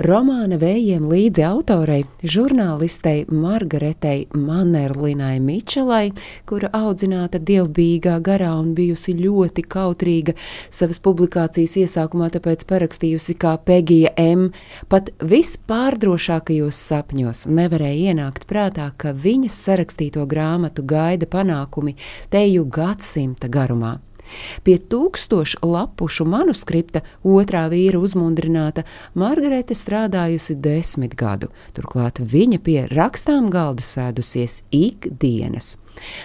Romāna vējiem līdzi autorei, žurnālistei Margaretei Manerlinai Mičelai, kura audzināta dievbijīgā garā un bijusi ļoti kautrīga, savas publikācijas iesākumā tāpēc parakstījusi kā Pegija M. Pat vispārdrošākajos sapņos nevarēja ienākt prātā, ka viņas sarakstīto grāmatu gaida panākumi teju gadsimta garumā. Pie tūkstošu lapušu manuskripta otrā vīra uzmundrināta Margarete strādājusi desmit gadu, turklāt viņa pie rakstām galda sēdusies ikdienas.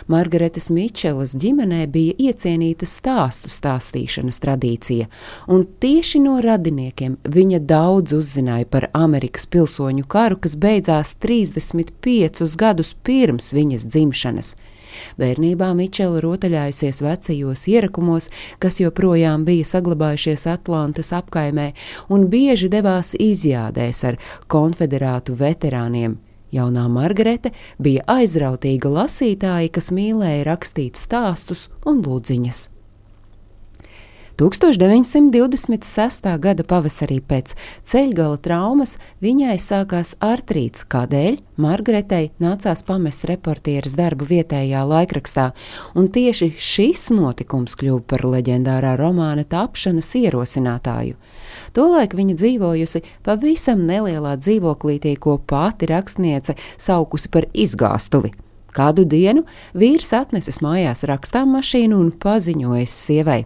Margaretes Mičelas ģimenē bija iecienīta stāstu stāstīšanas tradīcija, un tieši no radiniekiem viņa daudz uzzināja par Amerikas pilsoņu karu, kas beidzās 35 gadus pirms viņas dzimšanas. Bērnībā Mičela rotaļājusies vecajos ierakumos, kas joprojām bija saglabājušies Atlantas apkaimē, un bieži devās izjādēs ar konfederātu veterāniem. Jaunā Margarete bija aizrautīga lasītāja, kas mīlēja rakstīt stāstus un lūdziņas. 1926. gada pavasarī pēc ceļgala traumas viņai sākās artrīts, kādēļ Margaretei nācās pamest reportieres darbu vietējā laikrakstā, un tieši šis notikums kļuva par leģendārā romāna tapšanas ierosinātāju. Tolaik viņa dzīvojusi pavisam nelielā dzīvoklītī, ko pati rakstniece saukusi par izgāstuvi. Kādu dienu vīrs atnesis mājās rakstām mašīnu un paziņojis sievai: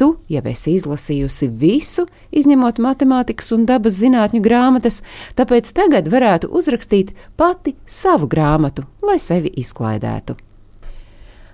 Tu jau esi izlasījusi visu, izņemot matemātikas un dabas zinātņu grāmatas, tāpēc tagad varētu uzrakstīt pati savu grāmatu, lai sevi izklaidētu.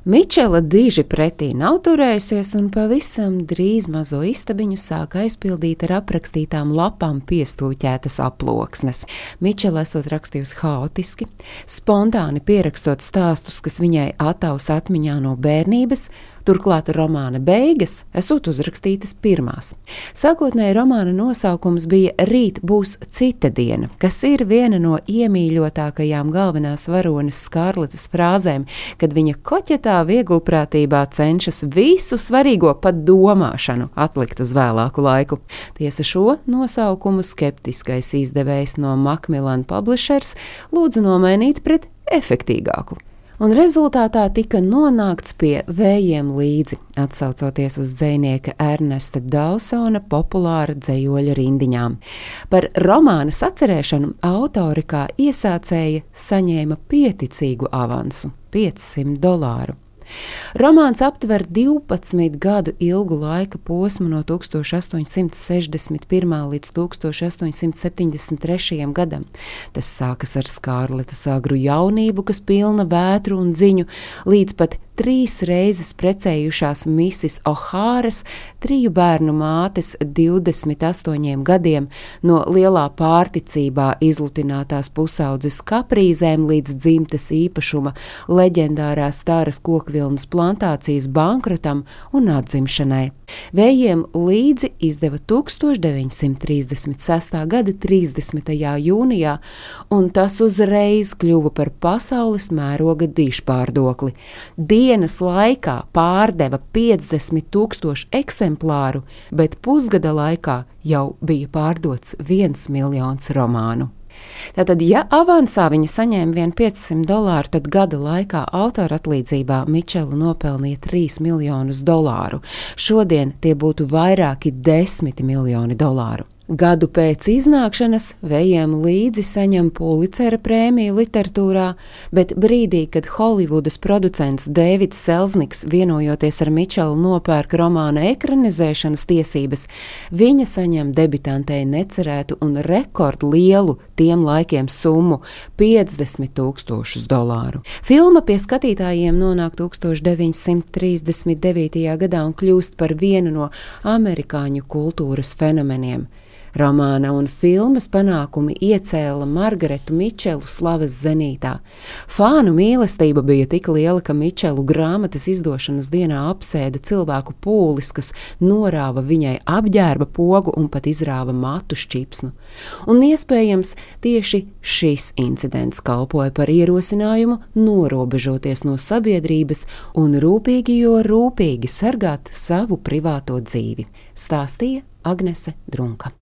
Mičela diži pretī nav turējusies, un pavisam drīz mazo istabiņu sāk aizpildīt ar aprakstītām lapām piestūķētas aploksnes. Mičela esot rakstījusi haotiski, spontāni pierakstot stāstus, kas viņai ataus atmiņā no bērnības, Turklāt romāna beigas esot uzrakstītas pirmās. Sākotnēji romāna nosaukums bija Rīt būs cita diena, kas ir viena no iemīļotākajām galvenās varonas Skārletes frāzēm, kad viņa koķetā vieglprātībā cenšas visu svarīgo pat domāšanu atlikt uz vēlāku laiku. Tiesa šo nosaukumu skeptiskais izdevējs no Macmillan Publishers lūdza nomainīt pret efektīgāku un rezultātā tika nonākts pie vējiem līdzi, atsaucoties uz dzinieka Ernesta Dawsona populāra dzējoļa rindiņām. Par romāna sacerēšanu autori kā iesācēja saņēma pieticīgu avansu - 500 dolāru. Romāns aptver 12 gadu ilgu laika posmu no 1861. līdz 1873. gadam. Tas sākas ar Skārletes agru jaunību, kas pilna vētru un ziņu, līdz pat trīs reizes precējušās Misis Ohāras, triju bērnu mātes, 28 gadiem, no lielā pārticībā izlutinātās pusaudzes kaprīzēm līdz dzimtes īpašuma leģendārās stāras kokvilnas plantācijas bankrotam un atzimšanai. Vējiem līdzi izdeva 1936. gada 30. jūnijā, un tas uzreiz kļuva par pasaules mēroga dišpārdokli. Dienas laikā pārdeva 50 tūkstošu eksemplāru, bet pusgada laikā jau bija pārdots viens miljons romānu. Tātad, ja avansā viņa saņēma 1500 dolāru, tad gada laikā autora atlīdzībā Mičela nopelnīja 3 miljonus dolāru. Šodien tie būtu vairāki desmiti miljoni dolāru. Gadu pēc iznākšanas vējiem līdzi saņem Pulicera prēmiju literatūrā, bet brīdī, kad Holivudas producents Dēvids Selzniks vienojoties ar Mičelu nopērk romāna ekranizēšanas tiesības, viņa saņem debitantei necerētu un rekordlielu tiem laikiem summu - 50 tūkstošus dolāru. Filma pie skatītājiem nonāk 1939. gadā un kļūst par vienu no amerikāņu kultūras fenomeniem. Romāna un filmas panākumi iecēla Margaretu Mičelu slavas zenītā. Fānu mīlestība bija tik liela, ka Mičelu grāmatas izdošanas dienā apsēda cilvēku pūlis, kas norāva viņai apģērba pogu un pat izrāva matu šķipsnu. Un iespējams tieši šis incidents kalpoja par ierosinājumu norobežoties no sabiedrības un rūpīgi, jo rūpīgi sargāt savu privāto dzīvi, stāstīja Agnese Drunka.